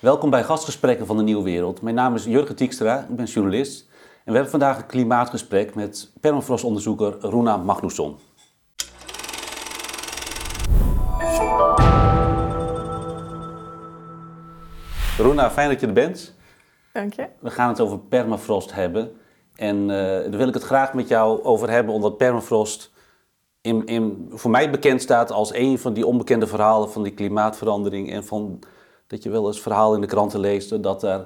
Welkom bij Gastgesprekken van de Nieuwe Wereld. Mijn naam is Jurgen Tiekstra, ik ben journalist. En we hebben vandaag een klimaatgesprek met permafrostonderzoeker Runa Magnusson. Runa, fijn dat je er bent. Dank je. We gaan het over permafrost hebben. En uh, daar wil ik het graag met jou over hebben, omdat permafrost in, in, voor mij bekend staat als een van die onbekende verhalen van die klimaatverandering. En van dat je wel eens verhaal in de kranten leest dat er,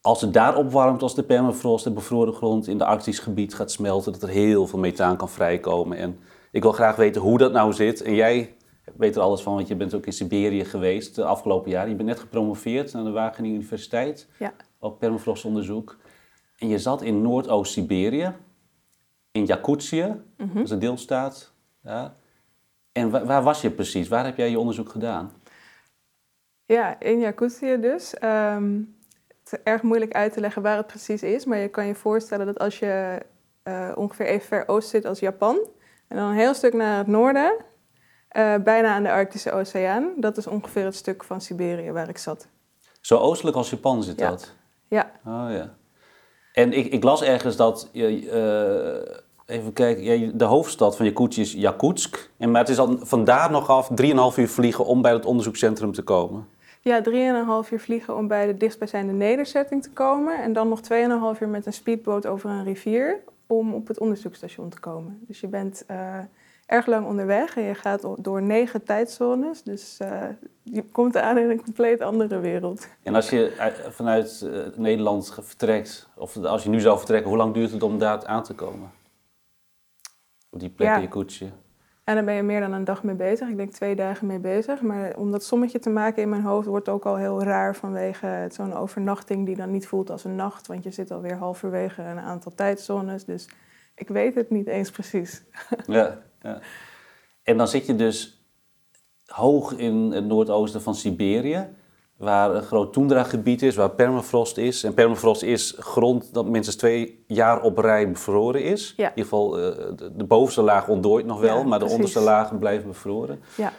als het daar opwarmt als de permafrost, de bevroren grond in de Arktisch gebied gaat smelten, dat er heel veel methaan kan vrijkomen. En ik wil graag weten hoe dat nou zit. En jij weet er alles van, want je bent ook in Siberië geweest de afgelopen jaren. Je bent net gepromoveerd aan de Wageningen Universiteit ja. op permafrostonderzoek. En je zat in Noordoost-Siberië, in Yakutië, dat is een deelstaat. Ja. En waar, waar, was je precies? Waar heb jij je onderzoek gedaan? Ja, in Yakutië dus. Um, het is erg moeilijk uit te leggen waar het precies is, maar je kan je voorstellen dat als je uh, ongeveer even ver oost zit als Japan, en dan een heel stuk naar het noorden, uh, bijna aan de Arctische Oceaan, dat is ongeveer het stuk van Siberië waar ik zat. Zo oostelijk als Japan zit ja. dat? Ja. Oh ja. En ik, ik las ergens dat je. Uh, Even kijken, de hoofdstad van Yakutië is Yakutsk. En, maar het is dan vandaar nog af 3,5 uur vliegen om bij het onderzoekscentrum te komen. Ja, 3,5 uur vliegen om bij de dichtstbijzijnde nederzetting te komen. En dan nog 2,5 uur met een speedboot over een rivier om op het onderzoeksstation te komen. Dus je bent uh, erg lang onderweg en je gaat door negen tijdzones. Dus uh, je komt aan in een compleet andere wereld. En als je vanuit uh, Nederland vertrekt, of als je nu zou vertrekken, hoe lang duurt het om daar aan te komen? Op die plek Ja. in Yakutië. En daar ben je meer dan een dag mee bezig. Ik denk twee dagen mee bezig. Maar om dat sommetje te maken in mijn hoofd wordt ook al heel raar vanwege zo'n overnachting die dan niet voelt als een nacht. Want je zit alweer halverwege een aantal tijdzones. Dus ik weet het niet eens precies. Ja, ja. En dan zit je dus hoog in het noordoosten van Siberië, waar een groot toendragebied is, waar permafrost is. En permafrost is grond dat minstens twee jaar op rij bevroren is. Ja. In ieder geval, eh, de, de bovenste laag ontdooit nog wel, Ja, maar de onderste lagen blijven bevroren. Ja,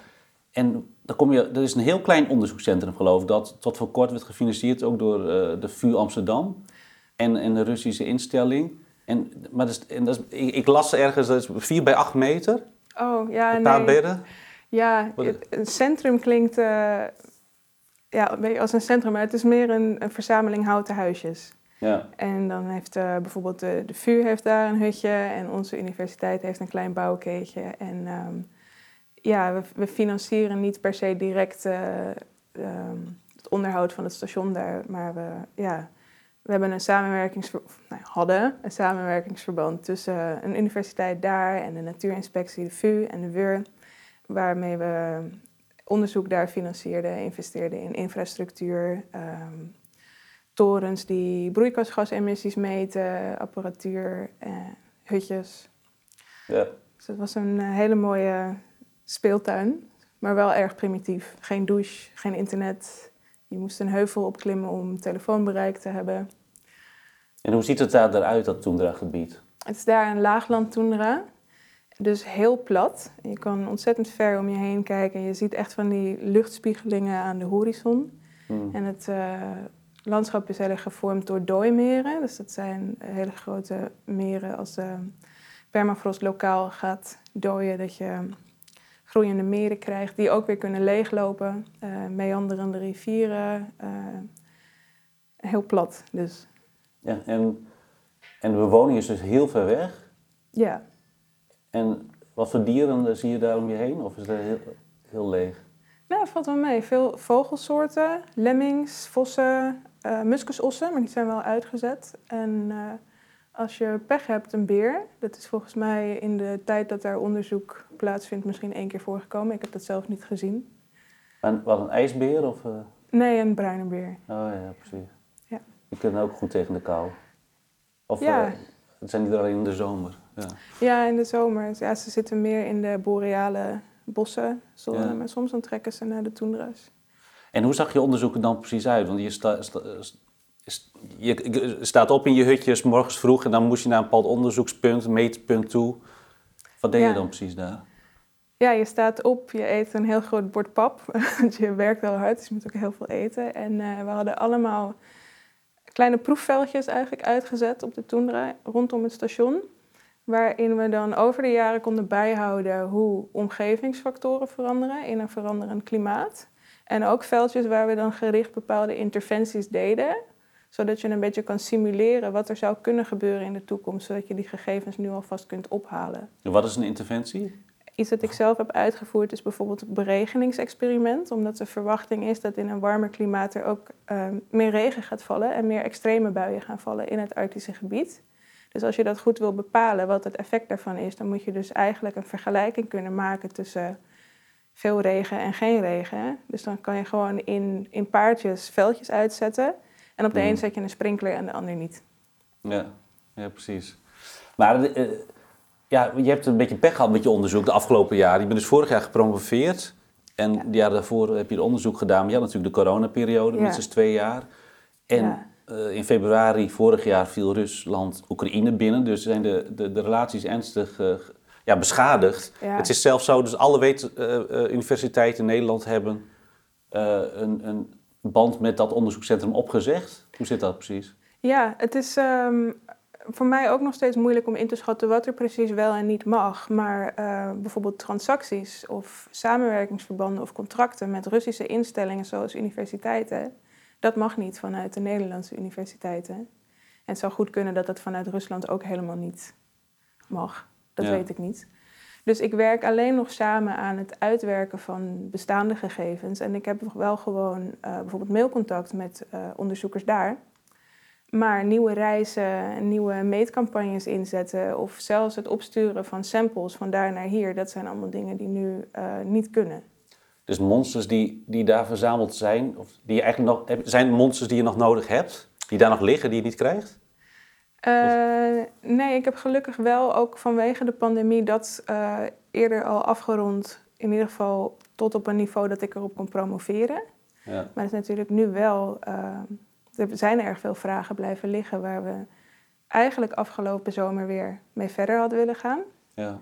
En dan kom je, er is een heel klein onderzoekscentrum geloof ik, dat tot voor kort werd gefinancierd ook door eh, de VU Amsterdam en, en de Russische instelling. En, maar dat is, en dat is, ik, ik las ergens, dat is 4 bij 8 meter, oh ja, een paar nee. bedden. Ja, het- een centrum klinkt eh, ja, als een centrum, maar het is meer een, een verzameling houten huisjes. Ja. En dan heeft eh, bijvoorbeeld de, de VU heeft daar een hutje en onze universiteit heeft een klein bouwkeetje. En ehm, ja, we, we financieren niet per se direct eh, ehm, het onderhoud van het station daar, maar we, ja, we hebben een samenwerkingsver of, nou, hadden een samenwerkingsverband tussen een universiteit daar en de natuurinspectie, de VU en de WUR, waarmee we onderzoek daar financierden, investeerden in infrastructuur, ehm, torens die broeikasgasemissies meten, apparatuur, eh, hutjes. Ja. Dus het was een eh, hele mooie speeltuin, maar wel erg primitief. Geen douche, geen internet. Je moest een heuvel opklimmen om telefoonbereik te hebben. En hoe ziet het daar eruit, dat toendragebied? Het is daar een laagland toendra, dus heel plat. Je kan ontzettend ver om je heen kijken en je ziet echt van die luchtspiegelingen aan de horizon. Hmm. En het eh, landschap is heel erg gevormd door dooimeren. Dus dat zijn hele grote meren als de permafrost lokaal gaat dooien. Dat je groeiende meren krijgt die ook weer kunnen leeglopen. eh meanderende rivieren. eh, heel plat dus. Ja, en, en de bewoning is dus heel ver weg. Ja, En wat voor dieren zie je daar om je heen? Of is het heel, heel leeg? nou, valt wel mee. Veel vogelsoorten, lemmings, vossen, eh muskusossen, maar die zijn wel uitgezet. En eh, als je pech hebt, een beer. Dat is volgens mij in de tijd dat daar onderzoek plaatsvindt misschien één keer voorgekomen. Ik heb dat zelf niet gezien. En, wat een ijsbeer? Of, eh? Nee, een bruine beer. Oh ja, precies. Ja. Die kunnen ook goed tegen de kou. Of Ja. het zijn die er alleen in de zomer? Ja. Ja, in de zomer. Ja, ze zitten meer in de boreale bossen, maar soms dan trekken ze naar de toendra's. En hoe zag je onderzoek er dan precies uit? Want je, sta, sta- is- je staat op in je hutje 's morgens vroeg en dan moest je naar een bepaald onderzoekspunt, meetpunt toe. Wat deed je dan precies daar? Ja, je staat op, je eet een heel groot bord pap. Want je werkt heel hard, dus je moet ook heel veel eten. En we hadden allemaal kleine proefveldjes eigenlijk uitgezet op de Tundra rondom het station. Waarin we dan over de jaren konden bijhouden hoe omgevingsfactoren veranderen in een veranderend klimaat. En ook veldjes waar we dan gericht bepaalde interventies deden. Zodat je een beetje kan simuleren wat er zou kunnen gebeuren in de toekomst. Zodat je die gegevens nu alvast kunt ophalen. En wat is een interventie? Iets dat ik zelf heb uitgevoerd is bijvoorbeeld het beregeningsexperiment. Omdat de verwachting is dat in een warmer klimaat er ook ehm, meer regen gaat vallen en meer extreme buien gaan vallen in het Arctische gebied. Dus als je dat goed wil bepalen, wat het effect daarvan is, dan moet je dus eigenlijk een vergelijking kunnen maken tussen veel regen en geen regen. Dus dan kan je gewoon in, in paardjes veldjes uitzetten. En op de mm. een zet je een sprinkler en de ander niet. Ja, ja precies. Maar uh, ja, je hebt een beetje pech gehad met je onderzoek de afgelopen jaren. Je bent dus vorig jaar gepromoveerd. En ja. de jaren daarvoor heb je onderzoek gedaan. Maar ja, natuurlijk de coronaperiode, ja. minstens twee jaar. En uh, in februari vorig jaar viel Rusland Oekraïne binnen. Dus zijn de, de, de relaties ernstig uh, ja, beschadigd. Het is zelfs zo, dus alle weet, uh, universiteiten in Nederland hebben een, een band met dat onderzoekscentrum opgezegd. Hoe zit dat precies? Ja, het is um, voor mij ook nog steeds moeilijk om in te schatten wat er precies wel en niet mag. Maar bijvoorbeeld transacties of samenwerkingsverbanden of contracten met Russische instellingen zoals universiteiten dat mag niet vanuit de Nederlandse universiteiten. En het zou goed kunnen dat dat vanuit Rusland ook helemaal niet mag. Dat weet ik niet. Dus ik werk alleen nog samen aan het uitwerken van bestaande gegevens. En ik heb wel gewoon uh, bijvoorbeeld mailcontact met uh, onderzoekers daar. Maar nieuwe reizen, nieuwe meetcampagnes inzetten of zelfs het opsturen van samples van daar naar hier, dat zijn allemaal dingen die nu uh, niet kunnen. Dus monsters die, die daar verzameld zijn, of die je eigenlijk nog, zijn monsters die je nog nodig hebt, die daar nog liggen, die je niet krijgt? Uh, nee, ik heb gelukkig wel ook vanwege de pandemie dat uh, eerder al afgerond. In ieder geval tot op een niveau dat ik erop kon promoveren. Ja. Maar het is natuurlijk nu wel. Uh, er zijn erg veel vragen blijven liggen waar we eigenlijk afgelopen zomer weer mee verder hadden willen gaan. Ja.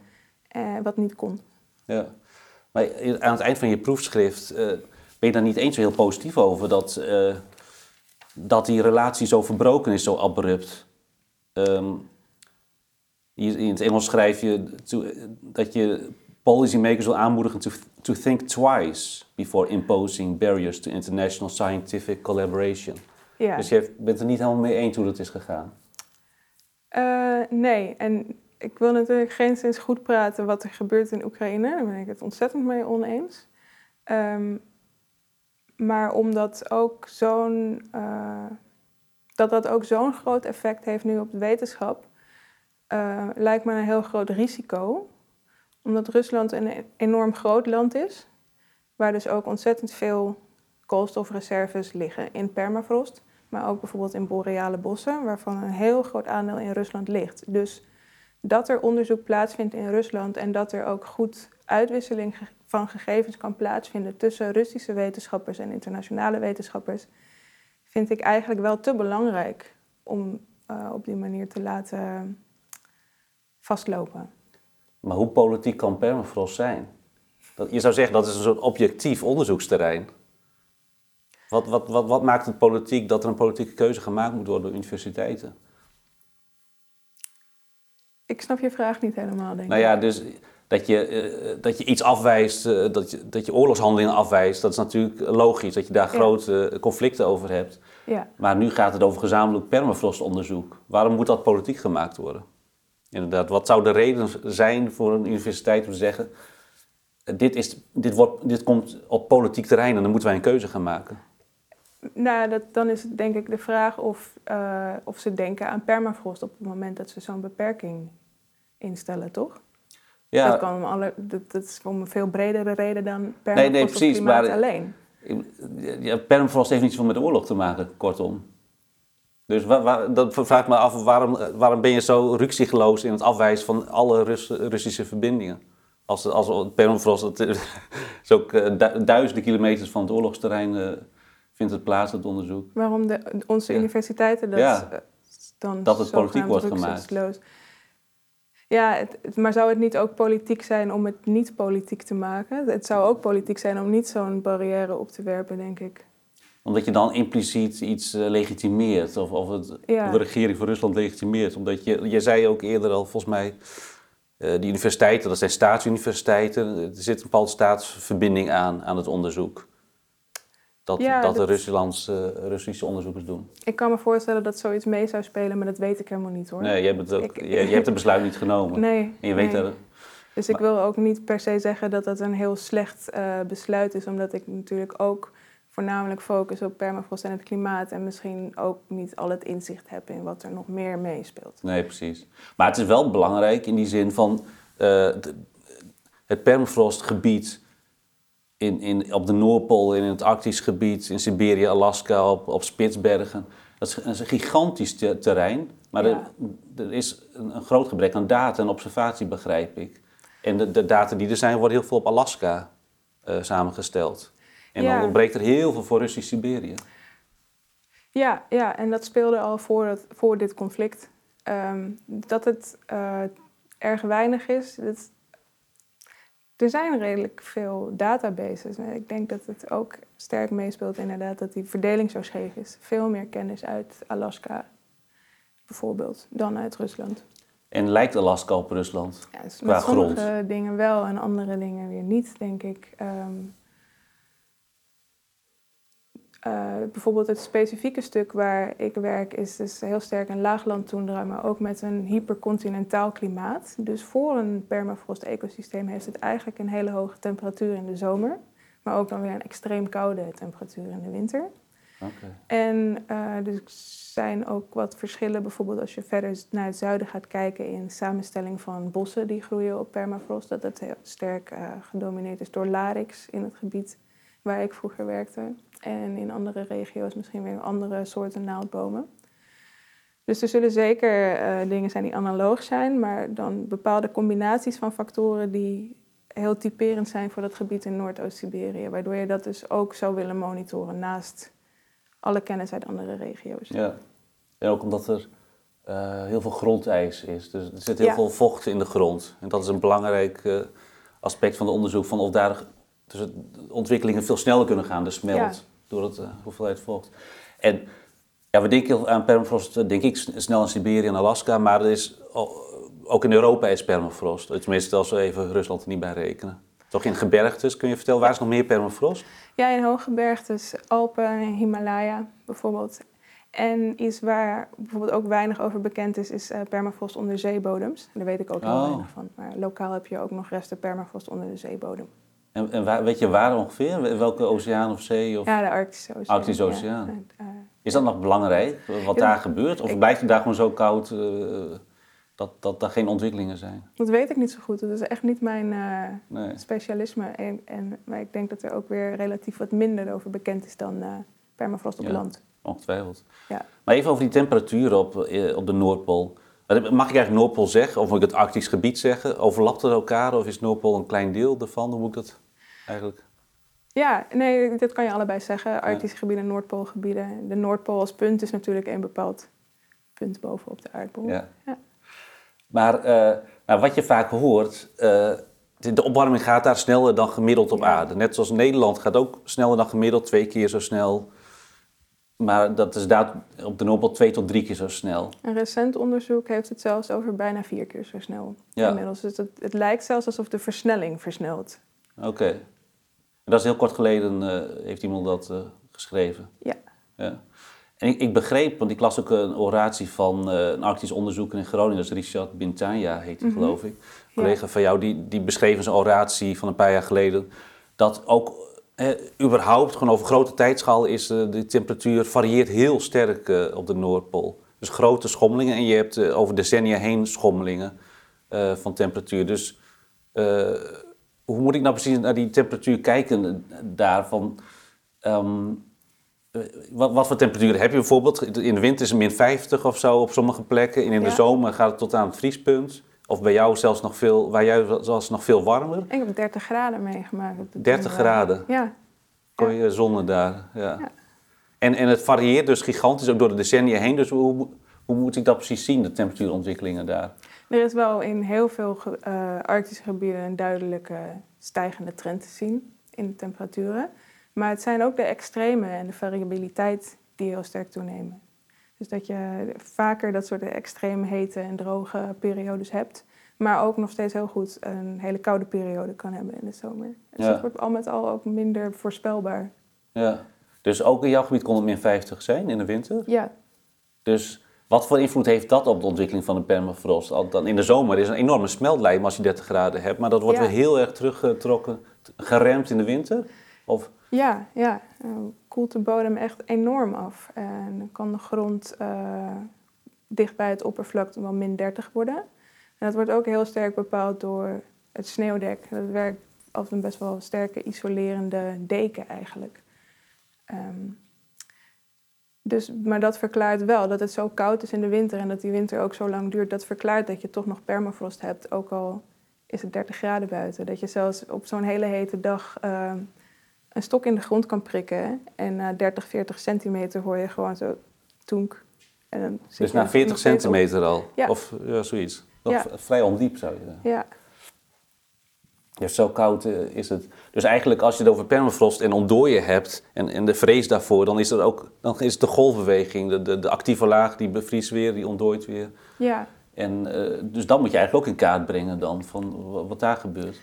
wat niet kon. Ja. Maar aan het eind van je proefschrift uh, ben je daar niet eens zo heel positief over dat, uh, dat die relatie zo verbroken is, zo abrupt. Um, in het Engels schrijf je to, dat je policymakers wil aanmoedigen to, to think twice before imposing barriers to international scientific collaboration. Ja. Dus je bent er niet helemaal mee eens hoe dat is gegaan? Uh, nee, en ik wil natuurlijk geen sinds goed praten wat er gebeurt in Oekraïne. Daar ben ik het ontzettend mee oneens. Um, maar omdat ook zo'n, uh, dat dat ook zo'n groot effect heeft nu op de wetenschap, uh, lijkt me een heel groot risico. Omdat Rusland een enorm groot land is, waar dus ook ontzettend veel koolstofreserves liggen in permafrost. Maar ook bijvoorbeeld in boreale bossen, waarvan een heel groot aandeel in Rusland ligt. Dus dat er onderzoek plaatsvindt in Rusland en dat er ook goed uitwisseling van gegevens kan plaatsvinden tussen Russische wetenschappers en internationale wetenschappers, vind ik eigenlijk wel te belangrijk om uh, op die manier te laten vastlopen. Maar hoe politiek kan permafrost zijn? Je zou zeggen dat is een soort objectief onderzoeksterrein. Wat, wat, wat, wat maakt het politiek dat er een politieke keuze gemaakt moet worden door universiteiten? Ik snap je vraag niet helemaal, denk ik. Nou ja, dus dat je, uh, dat je iets afwijst, uh, dat, je, dat je oorlogshandelingen afwijst, dat is natuurlijk logisch, dat je daar grote conflicten over hebt. Ja. Maar nu gaat het over gezamenlijk permafrostonderzoek. Waarom moet dat politiek gemaakt worden? Inderdaad, wat zou de reden zijn voor een universiteit om te zeggen, dit, is, dit, wordt, dit komt op politiek terrein en dan moeten wij een keuze gaan maken? Nou, dat, dan is het denk ik de vraag of, uh, of ze denken aan permafrost op het moment dat ze zo'n beperking instellen, toch? Ja. Dat, kan alle, dat, dat, is om een veel bredere reden dan permafrost nee, nee, precies, maar, alleen. Ja, permafrost heeft niets van met de oorlog te maken, kortom. Dus waar, waar, dat vraagt me af, waarom, waarom ben je zo ruksigloos in het afwijzen van alle Rus, Russische verbindingen? Als, als permafrost, het is ook uh, duizenden kilometers van het oorlogsterrein uh, vindt het plaats, het onderzoek. Waarom de, onze universiteiten dat ja. Eh, dan dat het politiek wordt gemaakt. Ja, het, maar zou het niet ook politiek zijn om het niet politiek te maken? Het zou ook politiek zijn om niet zo'n barrière op te werpen, denk ik. Omdat je dan impliciet iets uh, legitimeert, of, of, het, de regering van Rusland legitimeert. Omdat je, je zei ook eerder al, volgens mij, uh, die universiteiten, dat zijn staatsuniversiteiten, er zit een bepaalde staatsverbinding aan, aan het onderzoek dat, ja, dat, de Russische, Russische onderzoekers doen. Ik kan me voorstellen dat zoiets mee zou spelen, maar dat weet ik helemaal niet hoor. Nee, je hebt het, ook, je, je, hebt het besluit niet genomen. Nee. En je weet nee. Dus ik wil ook niet per se zeggen dat dat een heel slecht uh, besluit is, omdat ik natuurlijk ook voornamelijk focus op permafrost en het klimaat en misschien ook niet al het inzicht heb in wat er nog meer meespeelt. Nee, precies. Maar het is wel belangrijk in die zin van uh, het permafrostgebied in, in, op de Noordpool, in het Arctisch gebied, in Siberië, Alaska, op, op Spitsbergen. Dat is, een gigantisch terrein, maar er, er, is een, een, groot gebrek aan data en observatie, begrijp ik. En de, de data die er zijn, worden heel veel op Alaska uh, samengesteld. En dan ontbreekt er heel veel voor Russisch-Siberië. Ja, ja, en dat speelde al voor, het, voor dit conflict. Um, dat het uh, erg weinig is, dat, er zijn redelijk veel databases. Ik denk dat het ook sterk meespeelt inderdaad dat die verdeling zo scheef is. Veel meer kennis uit Alaska bijvoorbeeld dan uit Rusland. En lijkt Alaska op Rusland? Ja, dus qua met sommige dingen wel en andere dingen weer niet, denk ik. Um, uh, bijvoorbeeld het specifieke stuk waar ik werk is dus heel sterk een laaglandtoendra, maar ook met een hypercontinentaal klimaat. Dus voor een permafrost-ecosysteem heeft het eigenlijk een hele hoge temperatuur in de zomer, maar ook dan weer een extreem koude temperatuur in de winter. Okay. En uh, er zijn ook wat verschillen, bijvoorbeeld als je verder naar het zuiden gaat kijken in samenstelling van bossen die groeien op permafrost, dat dat heel sterk uh, gedomineerd is door larix in het gebied waar ik vroeger werkte. En in andere regio's misschien weer andere soorten naaldbomen. Dus er zullen zeker uh, dingen zijn die analoog zijn, maar dan bepaalde combinaties van factoren die heel typerend zijn voor dat gebied in Noordoost-Siberië. Waardoor je dat dus ook zou willen monitoren naast alle kennis uit andere regio's. Ja, en ook omdat er uh, heel veel grondijs is. Dus er zit heel veel vocht in de grond. En dat is een belangrijk uh, aspect van het onderzoek van of daar dus de ontwikkelingen veel sneller kunnen gaan, de smelt, door het uh, hoeveelheid vocht. En ja, we denken aan permafrost, eh, denk ik snel in Siberië en Alaska, maar er is, ook in Europa is permafrost. Tenminste, als we even Rusland er niet bij rekenen. Toch in gebergtes, kun je vertellen, waar is nog meer permafrost? Ja, in hooggebergtes, Alpen en Himalaya bijvoorbeeld. En iets waar bijvoorbeeld ook weinig over bekend is, is uh, permafrost onder zeebodems. Daar weet ik ook heel oh. weinig van. Maar lokaal heb je ook nog resten permafrost onder de zeebodem. En, en waar, weet je waar ongeveer? Welke oceaan of zee? Of? Ja, de Arctische Oceaan. Arctische Oceaan. Ja. Is dat nog belangrijk, wat daar gebeurt? Of blijft het daar gewoon zo koud uh, dat, dat er geen ontwikkelingen zijn? Dat weet ik niet zo goed. Dat is echt niet mijn uh, specialisme. En, en, maar ik denk dat er ook weer relatief wat minder over bekend is dan uh, permafrost op ja, land. Ongetwijfeld. Ja. Maar even over die temperatuur op, op de Noordpool. Mag ik eigenlijk Noordpool zeggen, of moet ik het Arctisch gebied zeggen? Overlapt het elkaar of is Noordpool een klein deel ervan? Hoe moet ik dat eigenlijk? Ja, nee, dat kan je allebei zeggen. Arctische gebieden, Noordpoolgebieden. De Noordpool als punt is natuurlijk een bepaald punt bovenop de aardbol. Ja. ja. Maar uh, nou, wat je vaak hoort, uh, de opwarming gaat daar sneller dan gemiddeld op aarde. Net zoals Nederland gaat ook sneller dan gemiddeld, twee keer zo snel. Maar dat is daar op de Noordpool twee tot drie keer zo snel. Een recent onderzoek heeft het zelfs over bijna vier keer zo snel ja. inmiddels. Dus het, het lijkt zelfs alsof de versnelling versnelt. Oké. Dat is heel kort geleden, uh, heeft iemand dat uh, geschreven. Ja. ja. En ik, ik, begreep, want ik las ook een oratie van uh, een arctisch onderzoeker in Groningen, dat is Richard Bintanja heet hij, mm -hmm. geloof ik. Een collega ja. van jou, die, die beschreef een oratie van een paar jaar geleden, dat ook eh, überhaupt, gewoon over grote tijdschaal, is de temperatuur varieert heel sterk op de Noordpool. Dus grote schommelingen en je hebt over decennia heen schommelingen van temperatuur. Dus hoe moet ik nou precies naar die temperatuur kijken daarvan? Um, wat, wat, voor temperaturen heb je bijvoorbeeld? In de winter is het min 50 of zo op sommige plekken. En in de zomer gaat het tot aan het vriespunt. Of bij jou zelfs nog veel, waar jij zelfs nog veel warmer? Ik heb 30 graden meegemaakt. 30 graden? Ja. Kon je zonne daar, ja. ja. En, en het varieert dus gigantisch ook door de decennia heen. Dus hoe, hoe moet ik dat precies zien, de temperatuurontwikkelingen daar? Er is wel in heel veel uh, Arctische gebieden een duidelijke stijgende trend te zien in de temperaturen. Maar het zijn ook de extreme en de variabiliteit die heel sterk toenemen. Dus dat je vaker dat soort extreem hete en droge periodes hebt. Maar ook nog steeds heel goed een hele koude periode kan hebben in de zomer. Dus ja. dat wordt al met al ook minder voorspelbaar. Ja, dus ook in jouw gebied kon het min 50 zijn in de winter? Ja. Dus wat voor invloed heeft dat op de ontwikkeling van de permafrost? Dan in de zomer is een enorme smeltlijn als je 30 graden hebt, maar dat wordt weer heel erg teruggetrokken, geremd in de winter? Of? Ja, ja. koelt de bodem echt enorm af. En dan kan de grond uh, dicht bij het oppervlak wel min 30 worden. En dat wordt ook heel sterk bepaald door het sneeuwdek. Dat werkt als een best wel sterke isolerende deken eigenlijk. Um, dus, maar dat verklaart wel dat het zo koud is in de winter en dat die winter ook zo lang duurt. Dat verklaart dat je toch nog permafrost hebt, ook al is het 30 graden buiten. Dat je zelfs op zo'n hele hete dag uh, een stok in de grond kan prikken en na 30, 40 centimeter hoor je gewoon zo toenk. En dan dus na 40 centimeter al? Ja. Of ja, zoiets? Nog vrij ondiep zou je zeggen. Ja. Ja, zo koud uh, is het. Dus eigenlijk als je het over permafrost en ontdooien hebt en, en de vrees daarvoor, dan is, er ook, dan is het de golfbeweging, de, de, de actieve laag die bevriest weer, die ontdooit weer. Ja. En uh, dus dat moet je eigenlijk ook in kaart brengen dan, van wat daar gebeurt.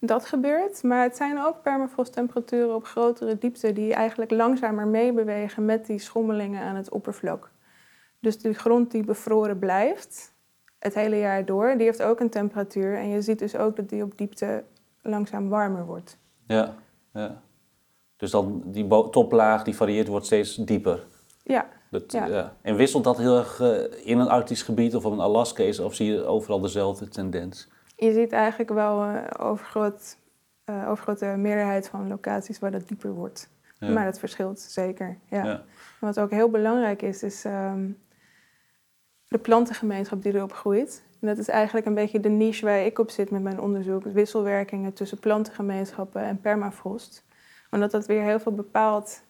Dat gebeurt, maar het zijn ook permafrosttemperaturen op grotere diepte die eigenlijk langzamer meebewegen met die schommelingen aan het oppervlak. Dus de grond die bevroren blijft, het hele jaar door, die heeft ook een temperatuur. En je ziet dus ook dat die op diepte langzaam warmer wordt. Ja, ja. Dus dan die toplaag die varieert wordt steeds dieper. Ja. Dat, ja. En wisselt dat heel erg uh, in een Arktisch gebied of op een Alaska of zie je overal dezelfde tendens? Je ziet eigenlijk wel uh, overgroot, uh, overgrote meerderheid van locaties waar dat dieper wordt. Ja. Maar dat verschilt zeker. Ja. wat ook heel belangrijk is, is um, de plantengemeenschap die erop groeit. En dat is eigenlijk een beetje de niche waar ik op zit met mijn onderzoek. Wisselwerkingen tussen plantengemeenschappen en permafrost. Omdat dat weer heel veel bepaalt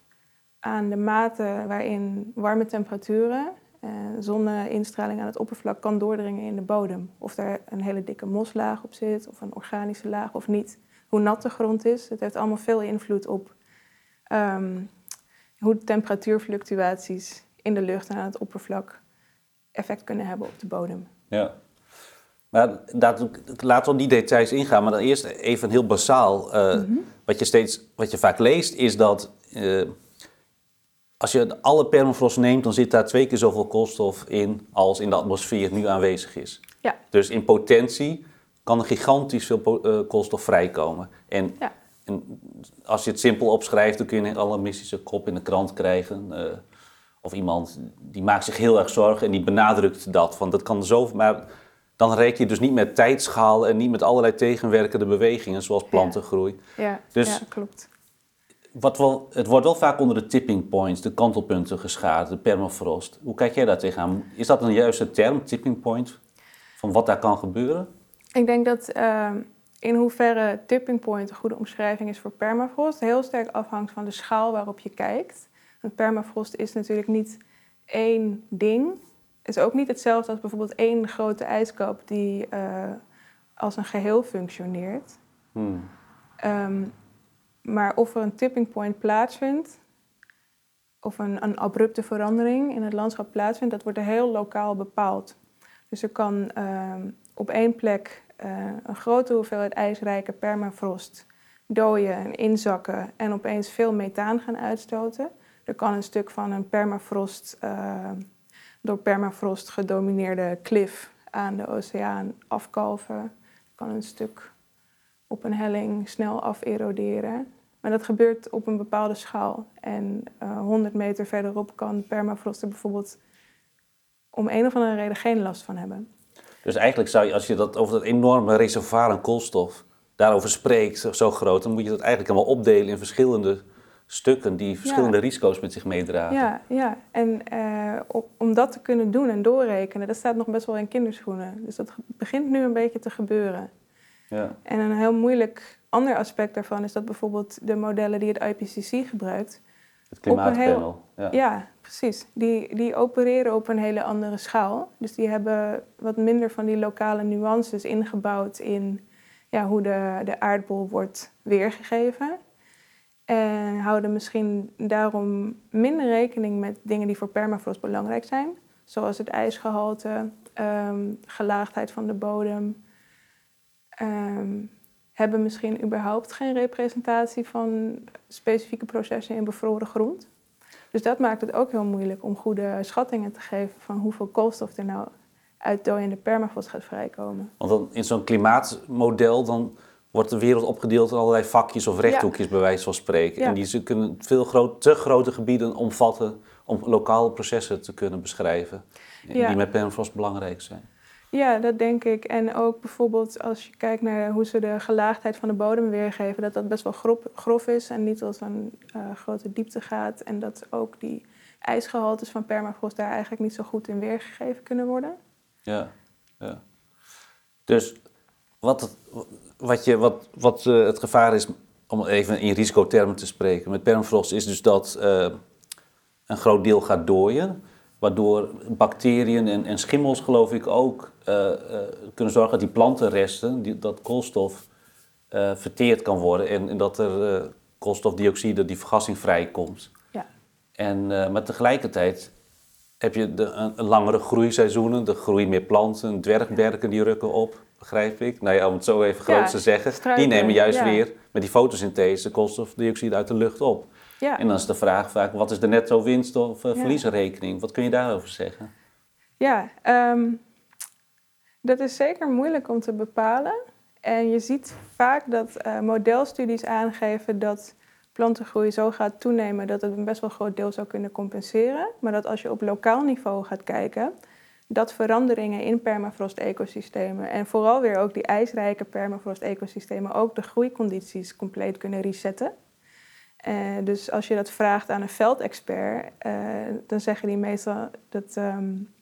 aan de mate waarin warme temperaturen, eh, zonneinstraling aan het oppervlak kan doordringen in de bodem. Of er een hele dikke moslaag op zit, of een organische laag of niet. Hoe nat de grond is, het heeft allemaal veel invloed op um, hoe temperatuurfluctuaties in de lucht en aan het oppervlak effect kunnen hebben op de bodem. Ja. Maar dat, laten we op die details ingaan, maar dan eerst even heel basaal. Uh, wat, je steeds, wat je vaak leest is dat uh, als je alle permafrost neemt, dan zit daar twee keer zoveel koolstof in als in de atmosfeer nu aanwezig is. Ja. Dus in potentie kan er gigantisch veel uh, koolstof vrijkomen. En, ja. en, als je het simpel opschrijft, dan kun je alle mystische kop in de krant krijgen. Of iemand die maakt zich heel erg zorgen en die benadrukt dat. Van dat kan zo, maar dan reken je dus niet met tijdschaal en niet met allerlei tegenwerkende bewegingen, zoals plantengroei. Ja, dus ja klopt. Wat wel, het wordt wel vaak onder de tipping points, de kantelpunten geschaard, de permafrost. Hoe kijk jij daar tegenaan? Is dat een juiste term, tipping point, van wat daar kan gebeuren? Ik denk dat uh, in hoeverre tipping point een goede omschrijving is voor permafrost, heel sterk afhangt van de schaal waarop je kijkt. Permafrost is natuurlijk niet één ding. Het is ook niet hetzelfde als bijvoorbeeld één grote ijskap die uh, als een geheel functioneert. Hmm. Um, maar of er een tipping point plaatsvindt, of een, een, abrupte verandering in het landschap plaatsvindt, dat wordt er heel lokaal bepaald. Dus er kan uh, op één plek uh, een grote hoeveelheid ijsrijke permafrost dooien en inzakken en opeens veel methaan gaan uitstoten. Er kan een stuk van een permafrost, uh, door permafrost gedomineerde klif aan de oceaan afkalven. Kan een stuk op een helling snel aferoderen. Maar dat gebeurt op een bepaalde schaal. En uh, eh, 100 meter verderop kan permafrost er bijvoorbeeld om een of andere reden geen last van hebben. Dus eigenlijk zou je, als je dat over dat enorme reservoir aan koolstof daarover spreekt, zo groot, dan moet je dat eigenlijk helemaal opdelen in verschillende stukken die verschillende risico's met zich meedragen. Ja, ja. en uh, om dat te kunnen doen en doorrekenen, dat staat nog best wel in kinderschoenen. Dus dat begint nu een beetje te gebeuren. Ja. En een heel moeilijk ander aspect daarvan is dat bijvoorbeeld de modellen die het IPCC gebruikt, Het klimaatpanel. ja. ja, precies. Die, die opereren op een hele andere schaal. Dus die hebben wat minder van die lokale nuances ingebouwd in ja, hoe de, de aardbol wordt weergegeven. En houden misschien daarom minder rekening met dingen die voor permafrost belangrijk zijn. Zoals het ijsgehalte, um, gelaagdheid van de bodem. Um, hebben misschien überhaupt geen representatie van specifieke processen in bevroren grond. Dus dat maakt het ook heel moeilijk om goede schattingen te geven van hoeveel koolstof er nou uit dooiende permafrost gaat vrijkomen. Want dan in zo'n klimaatmodel dan wordt de wereld opgedeeld in allerlei vakjes of rechthoekjes, bij wijze van spreken. En die kunnen veel groot, te grote gebieden omvatten om lokale processen te kunnen beschrijven. Die met permafrost belangrijk zijn. Ja, dat denk ik. En ook bijvoorbeeld als je kijkt naar hoe ze de gelaagdheid van de bodem weergeven, dat dat best wel grof, grof is en niet als een uh, grote diepte gaat. En dat ook die ijsgehaltes van permafrost daar eigenlijk niet zo goed in weergegeven kunnen worden. Ja, ja. Dus wat, wat, je, wat, wat uh, het gevaar is, om even in risicotermen te spreken, met permafrost is dus dat uh, een groot deel gaat dooien. Waardoor bacteriën en, en schimmels, geloof ik, ook uh, kunnen zorgen dat die plantenresten, die, dat koolstof verteerd kan worden. En, en dat er koolstofdioxide, die vergassing vrijkomt. Ja. En, maar tegelijkertijd heb je de, een, langere groeiseizoenen. Er groeien meer planten, dwergberken die rukken op, begrijp ik. Nou ja, om het zo even groot te zeggen. Die nemen juist weer met die fotosynthese koolstofdioxide uit de lucht op. Ja. En dan is de vraag vaak, wat is de netto winst of uh, verliezenrekening? Wat kun je daarover zeggen? Ja, ehm, dat is zeker moeilijk om te bepalen. En je ziet vaak dat uh, modelstudies aangeven dat plantengroei zo gaat toenemen dat het een best wel groot deel zou kunnen compenseren. Maar dat als je op lokaal niveau gaat kijken, dat veranderingen in permafrost-ecosystemen en vooral weer ook die ijsrijke permafrost-ecosystemen ook de groeicondities compleet kunnen resetten. Uh, dus als je dat vraagt aan een veldexpert, uh, dan zeggen die meestal dat, um,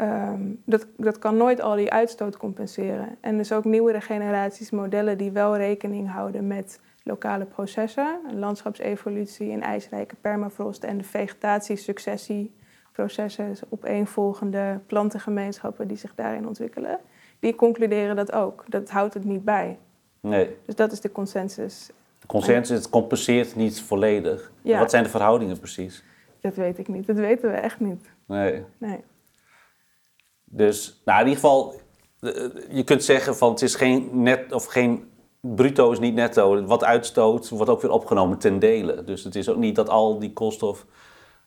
um, dat dat kan nooit al die uitstoot compenseren. En dus ook nieuwere generaties modellen die wel rekening houden met lokale processen, landschapsevolutie, een ijsrijke permafrost en de vegetatiesuccessieprocessen, dus opeenvolgende plantengemeenschappen die zich daarin ontwikkelen, die concluderen dat ook. Dat houdt het niet bij. Nee. Dus dat is de consensus consensus, het compenseert niet volledig. Wat zijn de verhoudingen precies? Dat weet ik niet. Dat weten we echt niet. Nee. nee. Dus, nou in ieder geval, eh, je kunt zeggen van het is geen net of geen bruto is niet netto. Wat uitstoot wordt ook weer opgenomen ten dele. Dus het is ook niet dat al die koolstof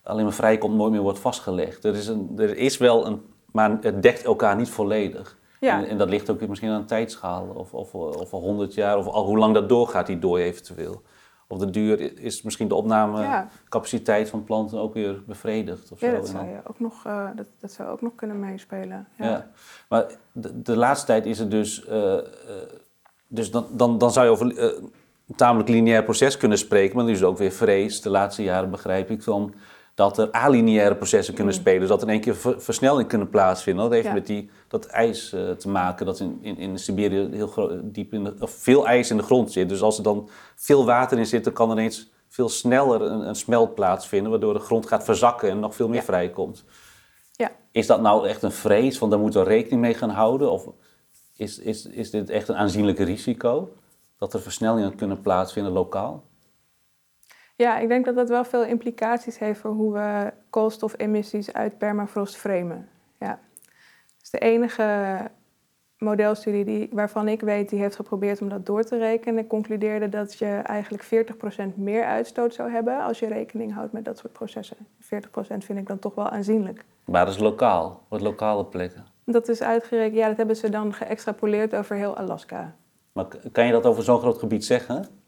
alleen maar vrijkomt, nooit meer wordt vastgelegd. Er is, een, er is wel een, maar het dekt elkaar niet volledig. Ja. En, dat ligt ook misschien aan een tijdschaal, of, of, of 100 jaar, of al hoe lang dat doorgaat, die dooi eventueel. Of de duur is misschien de opnamecapaciteit van planten ook weer bevredigd. Of ja, dat zou, je ook nog, uh, dat, dat zou ook nog kunnen meespelen. Ja. ja. Maar de, de, laatste tijd is het dus. Uh, uh, dus dan, dan, dan zou je over een tamelijk lineair proces kunnen spreken, maar nu is het ook weer vrees, de laatste jaren begrijp ik, van dat er alineaire processen kunnen mm. spelen. Dus dat er in één keer versnelling kunnen plaatsvinden. Dat heeft met die, dat ijs uh, te maken dat in, in, in Siberië heel diep in de, of veel ijs in de grond zit. Dus als er dan veel water in zit, dan kan er ineens veel sneller een, een smelt plaatsvinden, waardoor de grond gaat verzakken en nog veel meer vrijkomt. Ja. Is dat nou echt een vrees, want daar moeten we rekening mee gaan houden? Of is, is, is dit echt een aanzienlijk risico dat er versnellingen kunnen plaatsvinden lokaal? Ja, ik denk dat dat wel veel implicaties heeft voor hoe we koolstofemissies uit permafrost framen. Ja. Dus de enige modelstudie die, waarvan ik weet, die heeft geprobeerd om dat door te rekenen, concludeerde dat je eigenlijk 40% meer uitstoot zou hebben als je rekening houdt met dat soort processen. 40% vind ik dan toch wel aanzienlijk. Maar dat is lokaal, wat lokale plekken. Dat is uitgerekend, ja, dat hebben ze dan geëxtrapoleerd over heel Alaska. Maar kan je dat over zo'n groot gebied zeggen?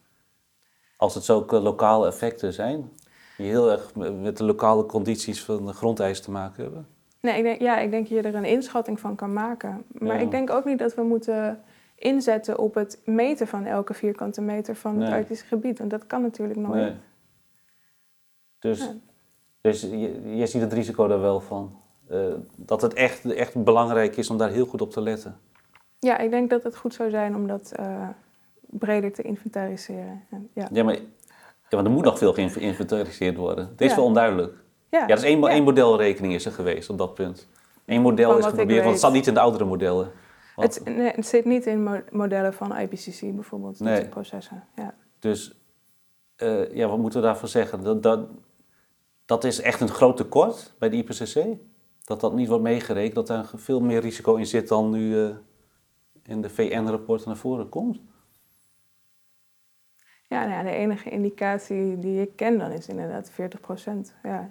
Als het zulke lokale effecten zijn, die heel erg met de lokale condities van de grondijs te maken hebben? Nee, ik denk, ja, ik denk dat je er een inschatting van kan maken. Maar ik denk ook niet dat we moeten inzetten op het meten van elke vierkante meter van het Arctische gebied. Want dat kan natuurlijk nooit. Nee. Dus, dus je, je, ziet het risico daar wel van. Uh, dat het echt, echt belangrijk is om daar heel goed op te letten. Ja, ik denk dat het goed zou zijn om dat uh, breder te inventariseren. Ja, ja maar Ja, maar er moet nog veel geïnventariseerd worden. Het is Ja. wel onduidelijk. Ja, Ja, er is één, Ja. één modelrekening is er geweest op dat punt. Eén model Van is geprobeerd, want het staat niet in de oudere modellen. Want- Het, nee, het zit niet in mo- modellen van IPCC bijvoorbeeld, Nee. soort processen. Ja. Dus eh, ja, wat moeten we daarvan zeggen? Dat, dat, dat is echt een groot tekort bij de IPCC. Dat dat niet wordt meegerekend, dat daar veel meer risico in zit dan nu eh, in de VN-rapporten naar voren komt. Ja, nou ja, de enige indicatie die ik ken dan is inderdaad 40% Ja,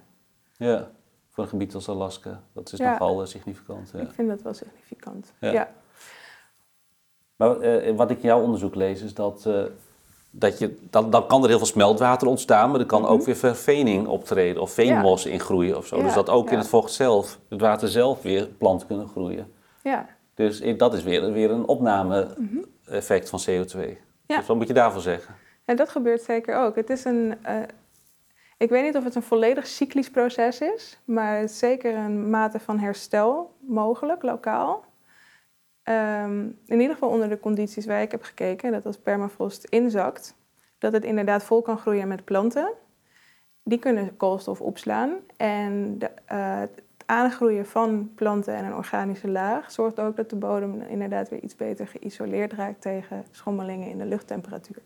Ja, voor een gebied als Alaska. Dat is Ja. nogal eh, significant. Ja. ik vind dat wel significant. Ja. Ja. Maar eh, wat ik in jouw onderzoek lees is dat, eh, dat je, dan, dan kan er heel veel smeltwater ontstaan, maar er kan ook weer vervening optreden of veenmos ingroeien of zo. Mhm. Dus dat ook in het vocht zelf, het water zelf weer planten kunnen groeien. ja. Dus dat is weer, weer een opname-effect van CO2. Mhm. Ja. Dus wat moet je daarvan zeggen? Dat gebeurt zeker ook. Het is een, eh, ik weet niet of het een volledig cyclisch proces is, maar het is zeker een mate van herstel mogelijk, lokaal. Ehm, in ieder geval onder de condities waar ik heb gekeken, dat als permafrost inzakt, dat het inderdaad vol kan groeien met planten. Die kunnen koolstof opslaan. En de, eh, het aangroeien van planten en een organische laag zorgt ook dat de bodem inderdaad weer iets beter geïsoleerd raakt tegen schommelingen in de luchttemperatuur.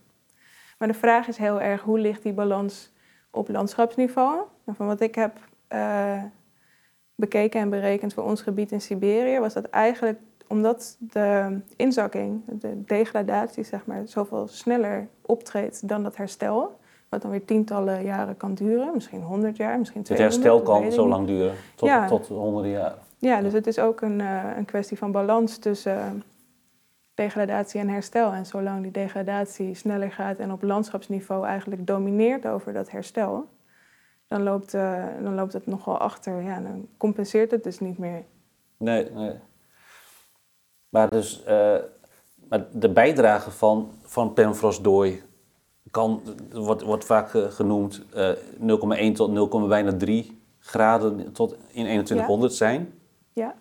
Maar de vraag is heel erg, hoe ligt die balans op landschapsniveau? Nou, van wat ik heb eh, bekeken en berekend voor ons gebied in Siberië, was dat eigenlijk omdat de inzakking, de degradatie, zeg maar, zoveel sneller optreedt dan dat herstel. Wat dan weer tientallen jaren kan duren, misschien 100 jaar, misschien Het 200. herstel dat weet kan zo lang duren, tot, Ja. tot honderden jaar. Ja, dus het is ook een, eh, een kwestie van balans tussen degradatie en herstel. En zolang die degradatie sneller gaat en op landschapsniveau eigenlijk domineert over dat herstel, dan loopt, eh, dan loopt het nogal achter. Ja, dan compenseert het dus niet meer. Nee, nee. Maar dus, eh, maar de bijdrage van, van kan, wordt, wordt vaak eh, genoemd, eh 0,1 tot 0, bijna 3 graden tot in 2100 zijn. Ja,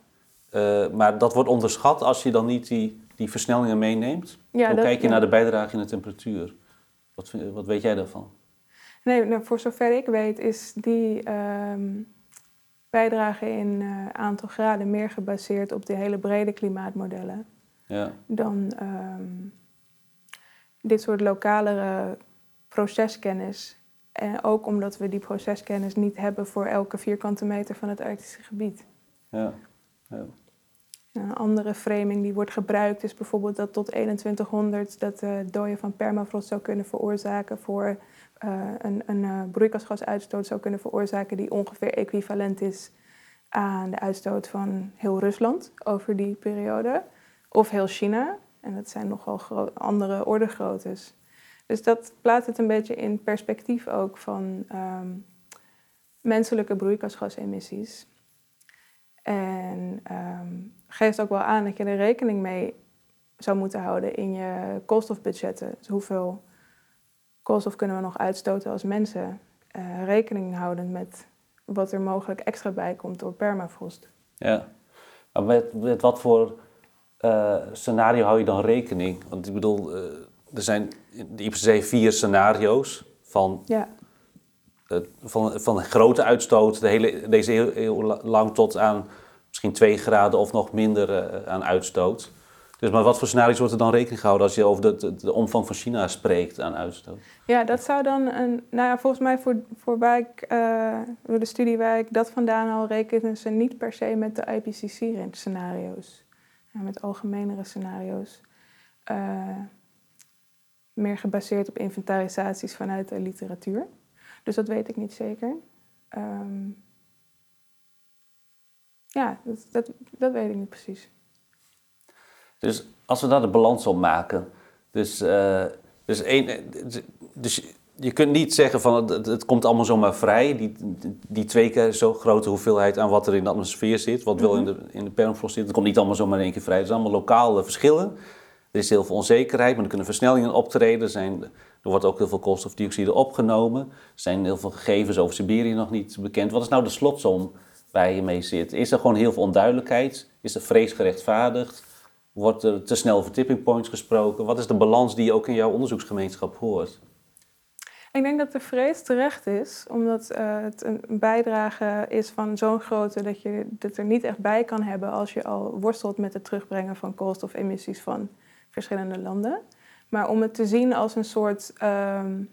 maar dat wordt onderschat als je dan niet die, die versnellingen meeneemt. Ja, Hoe dat- kijk je ja. naar de bijdrage in de temperatuur? Wat, wat weet jij daarvan? nee, nou, voor zover ik weet is die ehm, bijdrage in eh, aantal graden meer gebaseerd op de hele brede klimaatmodellen. Ja, dan ehm, dit soort lokalere proceskennis. En ook omdat we die proceskennis niet hebben voor elke vierkante meter van het Arctische gebied. ja, ja. Een andere framing die wordt gebruikt is bijvoorbeeld dat tot 2100 dat de dooien van permafrost zou kunnen veroorzaken voor eh, een, een eh, broeikasgasuitstoot zou kunnen veroorzaken die ongeveer equivalent is aan de uitstoot van heel Rusland over die periode. Of heel China. En dat zijn nogal andere ordegroottes. Dus dat plaatst het een beetje in perspectief ook van ehm, menselijke broeikasgasemissies. En ehm, geeft ook wel aan dat je er rekening mee zou moeten houden in je koolstofbudgetten. Dus hoeveel koolstof kunnen we nog uitstoten als mensen? eh, rekening houden met wat er mogelijk extra bij komt door permafrost. Ja, maar met, met wat voor eh, scenario hou je dan rekening? Want ik bedoel, eh, er zijn in de IPCC vier scenario's van, Ja, van, van grote uitstoot, de hele, deze heel, heel la- lang tot aan misschien twee graden of nog minder eh, aan uitstoot. Dus maar wat voor scenario's wordt er dan rekening gehouden als je over de, omvang van China spreekt aan uitstoot? ja dat zou dan een. Nou ja, volgens mij voor, voor, waar ik, voor de studie waar ik dat vandaan al rekenen ze niet per se met de IPCC-scenario's. Ja, met algemenere scenario's. Eh, meer gebaseerd op inventarisaties vanuit de literatuur. Dus dat weet ik niet zeker. Ehm, ja, dat, dat, dat weet ik niet precies. Dus als we daar de balans op maken. Dus, eh, dus, één, eh, dus je kunt niet zeggen van het, komt allemaal zomaar vrij. Die, die twee keer zo grote hoeveelheid aan wat er in de atmosfeer zit. Wat wel in de, in de permafrost zit. Het komt niet allemaal zomaar in één keer vrij. Het zijn allemaal lokale verschillen. Er is heel veel onzekerheid, maar er kunnen versnellingen optreden. Zijn, er wordt ook heel veel koolstofdioxide opgenomen. Er zijn heel veel gegevens over Siberië nog niet bekend. Wat is nou de slotsom je mee zit? Is er gewoon heel veel onduidelijkheid? Is er vrees gerechtvaardigd? Wordt er te snel over tipping points gesproken? Wat is de balans die je ook in jouw onderzoeksgemeenschap hoort? Ik denk dat de vrees terecht is, omdat uh, het een bijdrage is van zo'n grootte dat je het er niet echt bij kan hebben als je al worstelt met het terugbrengen van koolstofemissies van verschillende landen. Maar om het te zien als een soort um,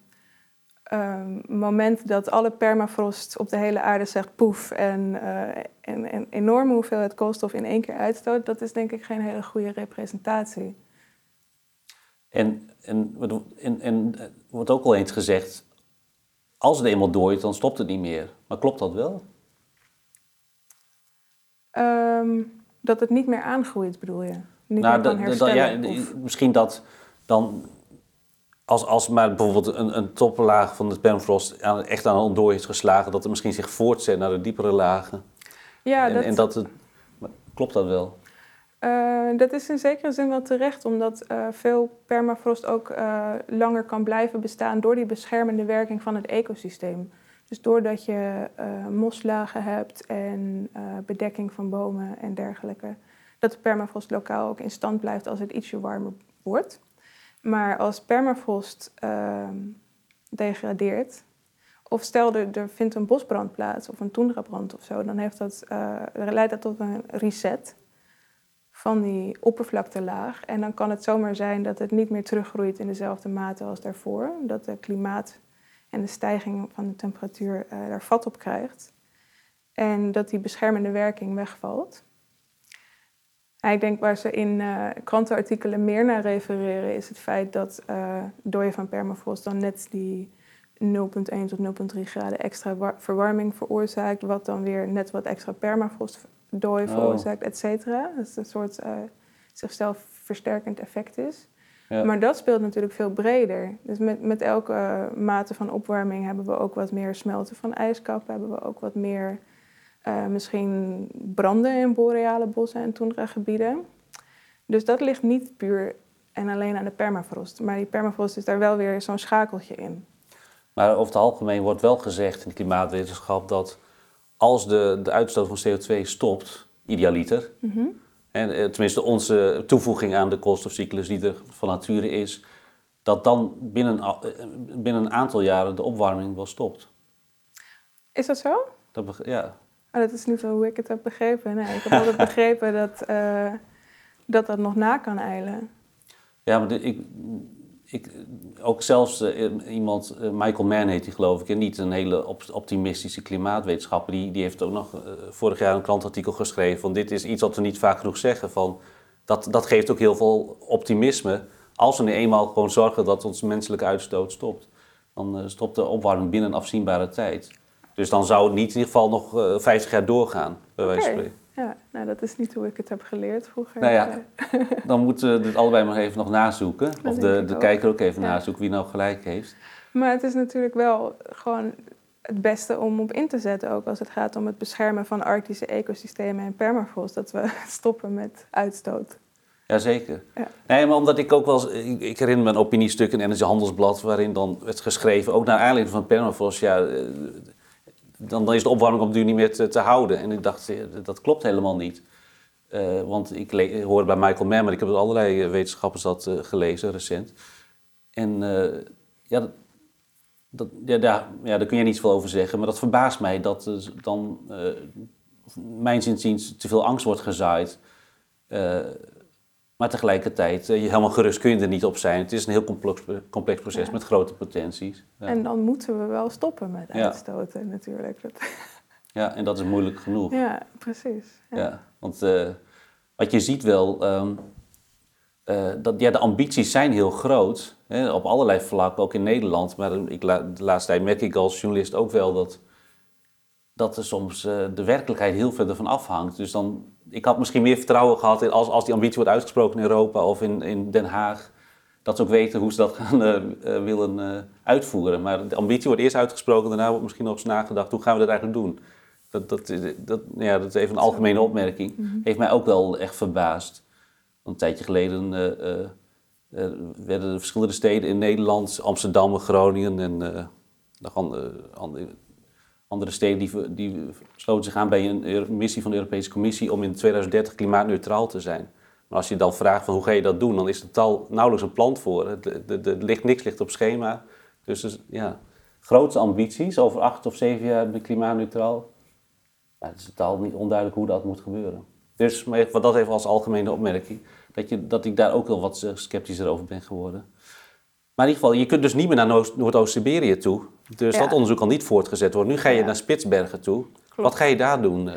um, moment dat alle permafrost op de hele aarde zegt poef en uh, een, een enorme hoeveelheid koolstof in één keer uitstoot, dat is denk ik geen hele goede representatie. En, en, en, en er wordt ook al eens gezegd, als het eenmaal dooit, dan stopt het niet meer. Maar klopt dat wel? Um, dat het niet meer aangroeit, bedoel je? Niet nou, meer kan herstellen, ja, Misschien dat dan, als, als maar bijvoorbeeld een, een toppenlaag van de permafrost echt aan een dooi is geslagen, dat het misschien zich voortzet naar de diepere lagen. Ja, en, dat... en dat het, klopt dat wel? Uh, dat is in zekere zin wel terecht, omdat uh, veel permafrost ook uh, langer kan blijven bestaan door die beschermende werking van het ecosysteem. Dus doordat je moslagen hebt en bedekking van bomen en dergelijke, dat de permafrost lokaal ook in stand blijft als het ietsje warmer wordt. Maar als permafrost ehm, degradeert, of stel er, er, vindt een bosbrand plaats of een toendrabrand of zo, dan heeft dat, leidt dat tot een reset van die oppervlaktelaag. En dan kan het zomaar zijn dat het niet meer teruggroeit in dezelfde mate als daarvoor. Dat het klimaat en de stijging van de temperatuur uh, daar vat op krijgt. En dat die beschermende werking wegvalt. Ik denk waar ze in uh, krantenartikelen meer naar refereren, is het feit dat uh, dooien van permafrost dan net die 0,1 tot 0,3 graden extra verwarming veroorzaakt, wat dan weer net wat extra permafrost dooi oh. veroorzaakt, et cetera. Dat het een soort uh, zichzelf versterkend effect is. Ja. Maar dat speelt natuurlijk veel breder. Dus met, met elke mate van opwarming hebben we ook wat meer smelten van ijskappen, hebben we ook wat meer uh, misschien branden in boreale bossen en toendra-gebieden. Dus dat ligt niet puur en alleen aan de permafrost. Maar die permafrost is daar wel weer zo'n schakeltje in. Maar over het algemeen wordt wel gezegd in de klimaatwetenschap dat als de, de uitstoot van CO2 stopt, idealiter, mm en, eh, tenminste onze toevoeging aan de koolstofcyclus die er van nature is, dat dan binnen, eh, binnen een aantal jaren de opwarming wel stopt. Is dat zo? Dat ja. Oh, dat is niet hoe ik het heb begrepen. Nee, ik heb altijd begrepen dat, uh, dat dat nog na kan eilen. Ja, maar de, ik, ik, ook zelfs uh, iemand, uh, Michael Mann heet hij geloof ik, en niet een hele op optimistische klimaatwetenschapper, die, die heeft ook nog vorig jaar een krantartikel geschreven van dit is iets wat we niet vaak genoeg zeggen. Van, dat, dat geeft ook heel veel optimisme. Als we nu eenmaal gewoon zorgen dat onze menselijke uitstoot stopt, dan stopt de opwarming binnen een afzienbare tijd. Dus dan zou het niet in ieder geval nog 50 jaar doorgaan, bij wijze van spreken. Ja, nou dat is niet hoe ik het heb geleerd vroeger. Nou ja, dan moeten we het allebei maar even nog nazoeken. of de, de kijker ook even nazoeken wie nou gelijk heeft. Maar het is natuurlijk wel gewoon het beste om op in te zetten, ook als het gaat om het beschermen van arctische ecosystemen en permafrost, dat we stoppen met uitstoot. Jazeker. Ja. Nee, maar omdat ik ook wel ik, ik, herinner me een opiniestuk in NRC Handelsblad waarin dan werd geschreven, ook naar aanleiding van permafrost, ja, eh, dan, is de opwarming op duur niet meer te, houden. En ik dacht, dat klopt helemaal niet. Uh, want ik hoorde bij Michael Mann, maar ik heb allerlei eh, wetenschappers dat gelezen recent. En ja, dat, ja, daar, ja, kun je niet zoveel over zeggen. Maar dat verbaast mij dat dan, mijn zinziens, te veel angst wordt gezaaid. Maar tegelijkertijd, eh, helemaal gerust kun je er niet op zijn. Het is een heel complex, complex proces met grote potenties. Ja. En dan moeten we wel stoppen met uitstoten natuurlijk. Ja, en dat is moeilijk genoeg. Ja, precies. Ja, want uh, wat je ziet wel, um, uh, dat ja, de ambities zijn heel groot. Hè, op allerlei vlakken, ook in Nederland. Maar ik, de laatste tijd merk ik als journalist ook wel dat, dat er soms uh, de werkelijkheid heel verder van afhangt. Dus dan ik had misschien meer vertrouwen gehad in als, als die ambitie wordt uitgesproken in Europa of in, in Den Haag. Dat ze ook weten hoe ze dat gaan uh, willen uh, uitvoeren. Maar de ambitie wordt eerst uitgesproken, daarna wordt misschien nog eens nagedacht. Hoe gaan we dat eigenlijk doen? Dat, dat, dat, ja, dat is even een algemene opmerking. Mm Heeft mij ook wel echt verbaasd. een tijdje geleden werden er verschillende steden in Nederland, Amsterdam, Groningen en nog andere, andere andere steden die, die sloten zich aan bij een missie van de Europese Commissie om in 2030 klimaatneutraal te zijn. Maar als je dan vraagt van hoe ga je dat doen, dan is er tal nauwelijks een plan voor. Het, de, ligt, niks ligt op schema. Dus, dus ja, grote ambities, over acht of zeven jaar klimaatneutraal. Het is totaal niet onduidelijk hoe dat moet gebeuren. Dus maar wat dat even als algemene opmerking, dat, je, dat ik daar ook wel wat sceptischer over ben geworden. Maar in ieder geval, je kunt dus niet meer naar Noordoost-Siberië toe. Dus dat onderzoek kan niet voortgezet worden. Nu ga je naar Spitsbergen toe. Wat ga je daar doen?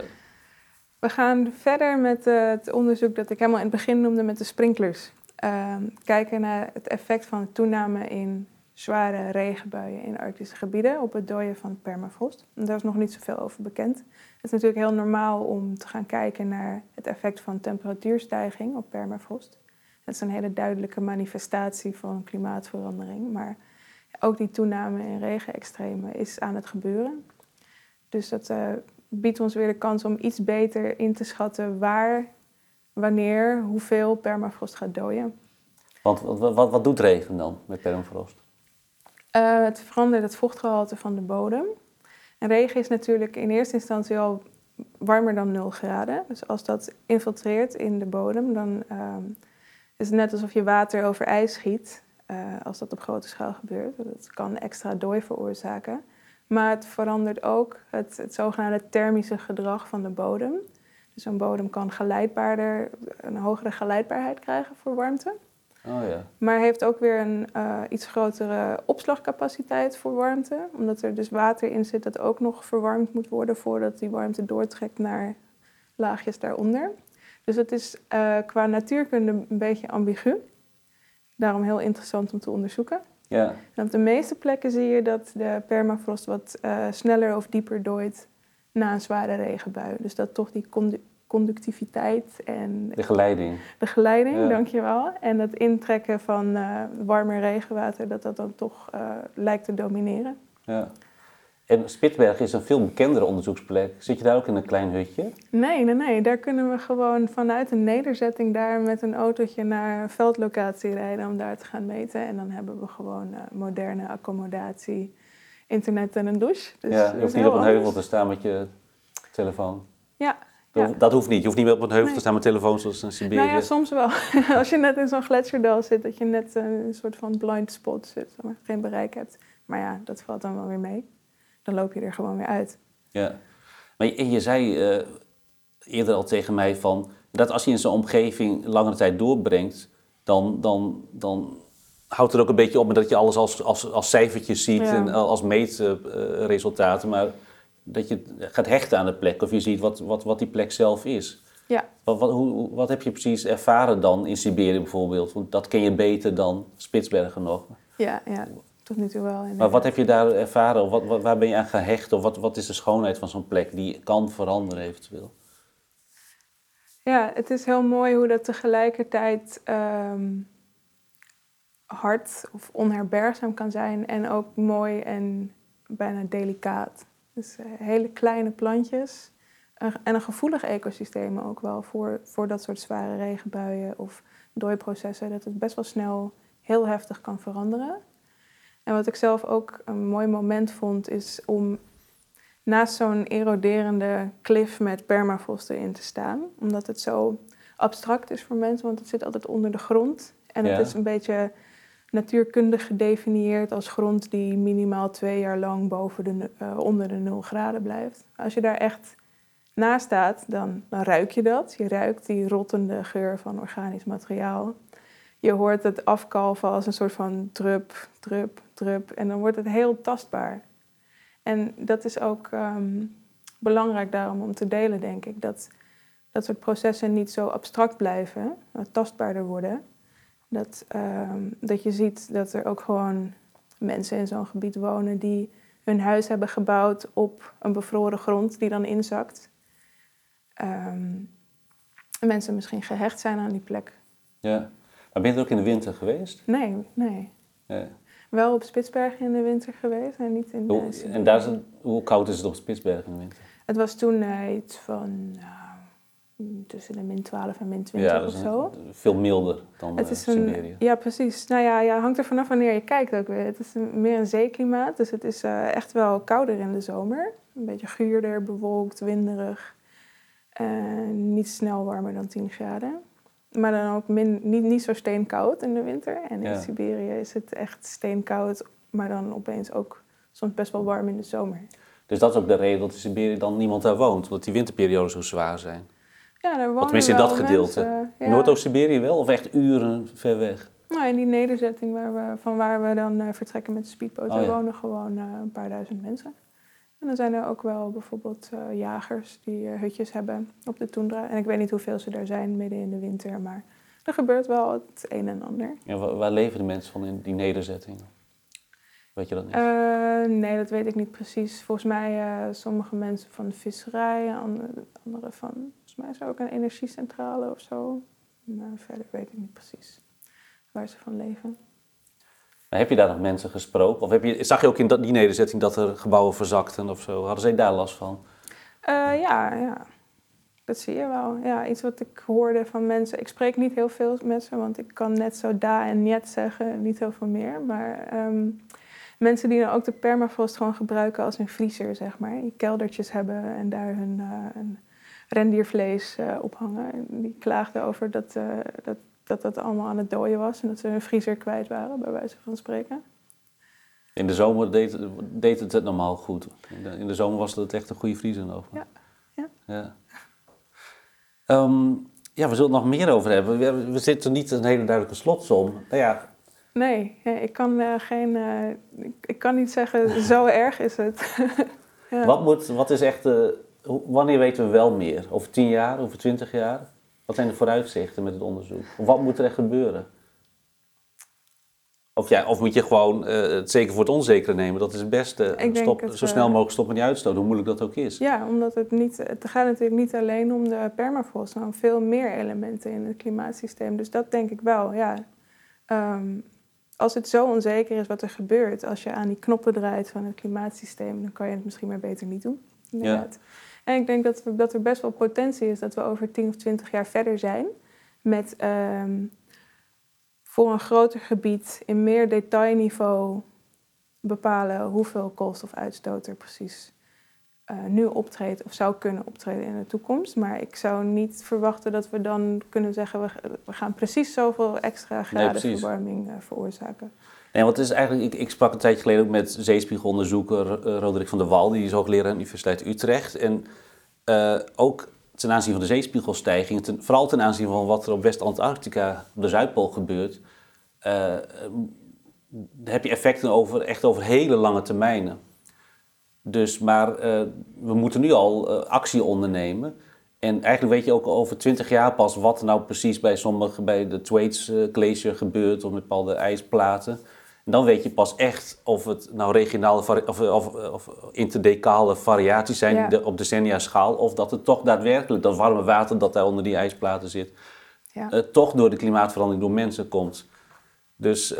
We gaan verder met het onderzoek dat ik helemaal in het begin noemde met de sprinklers. Uh, kijken naar het effect van toename in zware regenbuien in Arctische gebieden op het dooien van permafrost. En daar is nog niet zoveel over bekend. Het is natuurlijk heel normaal om te gaan kijken naar het effect van temperatuurstijging op permafrost. Dat is een hele duidelijke manifestatie van klimaatverandering. Maar ook die toename in regenextremen is aan het gebeuren. Dus dat uh, biedt ons weer de kans om iets beter in te schatten waar, wanneer, hoeveel permafrost gaat dooien. Want wat, wat, wat doet regen dan met permafrost? Uh, het verandert het vochtgehalte van de bodem. En regen is natuurlijk in eerste instantie al warmer dan 0 graden. Dus als dat infiltreert in de bodem, dan uh, is net alsof je water over ijs schiet. Uh, als dat op grote schaal gebeurt. Dat kan extra dooi veroorzaken. Maar het verandert ook het, het zogenaamde thermische gedrag van de bodem. Dus een bodem kan geleidbaarder, een hogere geleidbaarheid krijgen voor warmte. Oh ja. Maar heeft ook weer een uh, iets grotere opslagcapaciteit voor warmte. Omdat er dus water in zit dat ook nog verwarmd moet worden voordat die warmte doortrekt naar laagjes daaronder. Dus het is uh, qua natuurkunde een beetje ambigu. Daarom heel interessant om te onderzoeken. Ja. En op de meeste plekken zie je dat de permafrost wat uh, sneller of dieper dooit na een zware regenbui. Dus dat toch die conductiviteit en... De geleiding. De geleiding, ja. dankjewel. En het intrekken van uh, warmer regenwater, dat dat dan toch lijkt te domineren. Ja. En Spitsbergen is een veel bekendere onderzoeksplek. Zit je daar ook in een klein hutje? Nee, nee, nee. Daar kunnen we gewoon vanuit een nederzetting daar met een autootje naar een veldlocatie rijden om daar te gaan meten. En dan hebben we gewoon uh, moderne accommodatie, internet en een douche. Dus ja, je hoeft niet op een heuvel te staan met je telefoon. Ja, ja. Dat hoeft niet. Je hoeft niet meer op een heuvel nee. te staan met telefoon zoals in Siberië. Nou ja, soms wel. Als je net in zo'n gletsjerdal zit, dat je net een soort van blind spot zit, maar geen bereik hebt. Maar ja, dat valt dan wel weer mee. Dan loop je er gewoon weer uit. Ja. Maar je, je zei uh, eerder al tegen mij van... dat als je in zo'n omgeving langere tijd doorbrengt... dan, dan, dan houdt het ook een beetje op met dat je alles als, als, als cijfertjes ziet... Ja. en als meetresultaten. maar dat je gaat hechten aan de plek of je ziet wat, wat, wat die plek zelf is. Ja. Wat, wat, hoe, wat heb je precies ervaren dan in Siberië bijvoorbeeld? Want dat ken je beter dan Spitsbergen nog. Ja, ja tot nu toe wel. Inderdaad. Maar wat heb je daar ervaren? Of wat, wat, waar ben je aan gehecht? Of wat, wat is de schoonheid van zo'n plek die kan veranderen eventueel? Ja, het is heel mooi hoe dat tegelijkertijd um, hard of onherbergzaam kan zijn. En ook mooi en bijna delicaat. Dus uh, hele kleine plantjes. En een gevoelig ecosysteem ook wel voor, voor dat soort zware regenbuien of dooiprocessen. Dat het best wel snel heel heftig kan veranderen. En wat ik zelf ook een mooi moment vond, is om naast zo'n eroderende klif met permafrost erin te staan. Omdat het zo abstract is voor mensen, want het zit altijd onder de grond. En het ja. is een beetje natuurkundig gedefinieerd als grond die minimaal twee jaar lang boven de, uh, onder de 0 graden blijft. Als je daar echt naast staat, dan, dan ruik je dat. Je ruikt die rottende geur van organisch materiaal. Je hoort het afkalven als een soort van drup, drup, drup. En dan wordt het heel tastbaar. En dat is ook um, belangrijk daarom om te delen, denk ik. Dat dat soort processen niet zo abstract blijven, maar tastbaarder worden. Dat, um, dat je ziet dat er ook gewoon mensen in zo'n gebied wonen die hun huis hebben gebouwd op een bevroren grond die dan inzakt. En mensen misschien gehecht zijn aan die plek. Ja. Maar ben je er ook in de winter geweest? Nee, nee. Ja. Wel op Spitsbergen in de winter geweest en niet in hoe, En daar is het, hoe koud is het op Spitsbergen in de winter? Het was toen uh, iets van nou, tussen de min 12 en min 20 ja, of zo. veel milder dan het is uh, Siberië. Een, ja, precies. Nou ja, ja, hangt er vanaf wanneer je kijkt ook weer. Het is een, meer een zeeklimaat, dus het is echt wel kouder in de zomer. Een beetje guurder, bewolkt, winderig. niet snel warmer dan 10 graden. Maar dan ook min, niet, niet zo steenkoud in de winter. En in ja. Siberië is het echt steenkoud, maar dan opeens ook soms best wel warm in de zomer. Dus dat is ook de reden dat in Siberië dan niemand daar woont, omdat die winterperioden zo zwaar zijn. Ja, daar wonen tenminste in dat gedeelte. mensen, ja. Noordoost-Siberië wel, of echt uren ver weg? Nou, in die nederzetting waar we, van waar we dan eh, vertrekken met de speedboot, Oh, daar ja. wonen gewoon eh, een paar duizend mensen. En dan zijn er ook wel bijvoorbeeld eh, jagers die eh, hutjes hebben op de toendra. En ik weet niet hoeveel ze daar zijn midden in de winter, maar er gebeurt wel het een en ander. Ja, waar, waar leven de mensen van in die nederzettingen? Weet je dat niet? Eh, nee, dat weet ik niet precies. Volgens mij sommige mensen van de visserij, andere, andere van, volgens mij is er ook een energiecentrale of zo. Maar verder weet ik niet precies waar ze van leven. Heb je daar nog mensen gesproken? Of heb je, zag je ook in die nederzetting dat er gebouwen verzakten of zo? Hadden zij daar last van? Eh, ja, ja, dat zie je wel. Ja, iets wat ik hoorde van mensen. Ik spreek niet heel veel met ze, want ik kan net zo da en niet zeggen, niet heel veel meer. Maar ehm, mensen die dan ook de permafrost gewoon gebruiken als een vriezer, zeg maar. Die keldertjes hebben en daar hun hun rendiervlees eh, ophangen. En Die klaagden over dat, dat, dat dat allemaal aan het dooien was en dat ze hun vriezer kwijt waren, bij wijze van spreken. In de zomer deed, deed het het normaal goed. In de, in de zomer was het echt een goede vriezer nog. Ja, ja. Ja. Ehm, ja, we zullen het nog meer over hebben. We, we zitten niet een hele duidelijke slotsom. Nou ja, Nee, ja, ik, kan, eh, geen, eh, ik, kan niet zeggen, zo erg is het. ja. wat, moet, wat is echt... hoe- wanneer weten we wel meer? Over tien jaar? Over twintig jaar? Wat zijn de vooruitzichten met het onderzoek? Of wat moet er echt gebeuren? Of, ja, of moet je gewoon eh, het zeker voor het onzekere nemen? Dat is het beste. Ik denk Stop, het, zo eh, snel mogelijk stoppen met die uitstoot, hoe moeilijk dat ook is. Ja, omdat het niet, het gaat natuurlijk niet alleen om de permafrost, maar om veel meer elementen in het klimaatsysteem. Dus dat denk ik wel, ja. Ehm, als het zo onzeker is wat er gebeurt, als je aan die knoppen draait van het klimaatsysteem, dan kan je het misschien maar beter niet doen. Inderdaad. En ik denk dat, we, dat er best wel potentie is dat we over 10 of 20 jaar verder zijn met ehm, voor een groter gebied in meer detailniveau bepalen hoeveel koolstofuitstoot er precies eh, nu optreedt of zou kunnen optreden in de toekomst. Maar ik zou niet verwachten dat we dan kunnen zeggen, we, we gaan precies zoveel extra graden precies. verwarming eh, veroorzaken. Nee, het is eigenlijk, ik, ik sprak een tijdje geleden ook met zeespiegelonderzoeker eh, Roderick van der Wal, die is hoogleraar aan de Universiteit Utrecht. En eh, ook ten aanzien van de zeespiegelstijging, vooral ten aanzien van wat er op West-Antarctica, op de Zuidpool gebeurt, eh, heb je effecten over, echt over hele lange termijnen. Dus, maar we moeten nu al actie ondernemen. En eigenlijk weet je ook over twintig jaar pas wat er nou precies bij sommige, bij de Thwaites Glacier gebeurt, of met bepaalde ijsplaten. Dan weet je pas echt of het nou regionale of, of, of interdecale variaties zijn Ja. op decennia schaal, of dat het toch daadwerkelijk dat warme water dat daar onder die ijsplaten zit, Ja. eh, toch door de klimaatverandering door mensen komt. Dus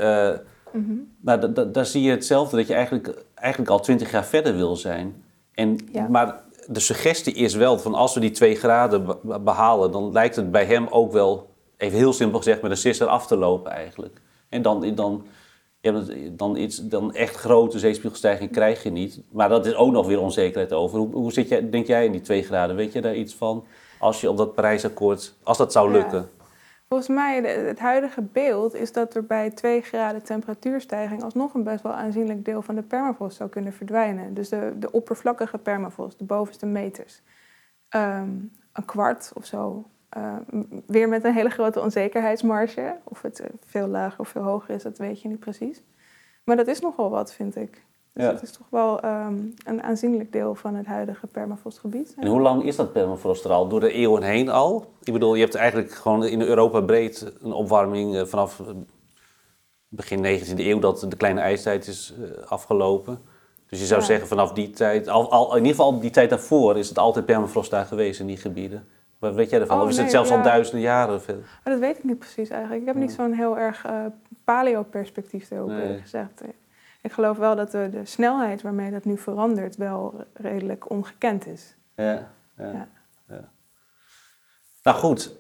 nou, da- daar zie je hetzelfde, dat je eigenlijk, eigenlijk al twintig jaar verder wil zijn. En, Ja. Maar de suggestie is wel van als we die twee graden be- behalen, dan lijkt het bij hem ook wel, even heel simpel gezegd, met een sisser af te lopen eigenlijk. En dan, dan, ja, dan- dan, iets, dan echt grote zeespiegelstijging krijg je niet. Maar dat is ook nog weer onzekerheid over. Hoe, hoe zit jij, denk jij in die twee graden? Weet je daar iets van? Als je op dat Parijsakkoord, als dat zou Ja. lukken. Volgens mij, het huidige beeld is dat er bij 2 graden temperatuurstijging alsnog een best wel aanzienlijk deel van de permafrost zou kunnen verdwijnen. Dus de, de oppervlakkige permafrost, de bovenste meters. Ehm, een kwart of zo. Ehm, weer met een hele grote onzekerheidsmarge. Of het eh, veel lager of veel hoger is, dat weet je niet precies. Maar dat is nogal wat, vind ik. Dus Ja. dat is toch wel ehm, een aanzienlijk deel van het huidige permafrostgebied. En hoe lang is dat permafrost er al? Door de eeuwen heen al? Ik bedoel, je hebt eigenlijk gewoon in Europa breed een opwarming eh, vanaf eh, begin 19e eeuw dat de kleine ijstijd is eh, afgelopen. Dus je zou Ja. zeggen vanaf die tijd, al, al, in ieder geval die tijd daarvoor, is het altijd permafrost daar geweest in die gebieden. Wat weet jij ervan? Oh, of is het zelfs al duizenden jaren? Veel? Dat weet ik niet precies eigenlijk. Ik heb niet zo'n heel erg eh paleo-perspectief erop Nee. gezegd. Ik geloof wel dat de, de snelheid waarmee dat nu verandert wel redelijk ongekend is. Ja, ja, Ja. Nou goed,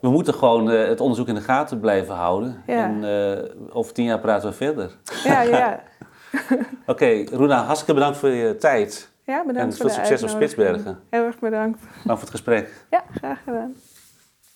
we moeten gewoon eh, het onderzoek in de gaten blijven houden. Ja. En eh, over tien jaar praten we verder. Ja, ja. Oké, Roena, hartstikke bedankt voor je tijd. Ja bedankt En voor veel de succes op. Spitsbergen. Heel erg bedankt. Dank voor het gesprek. Ja, graag gedaan.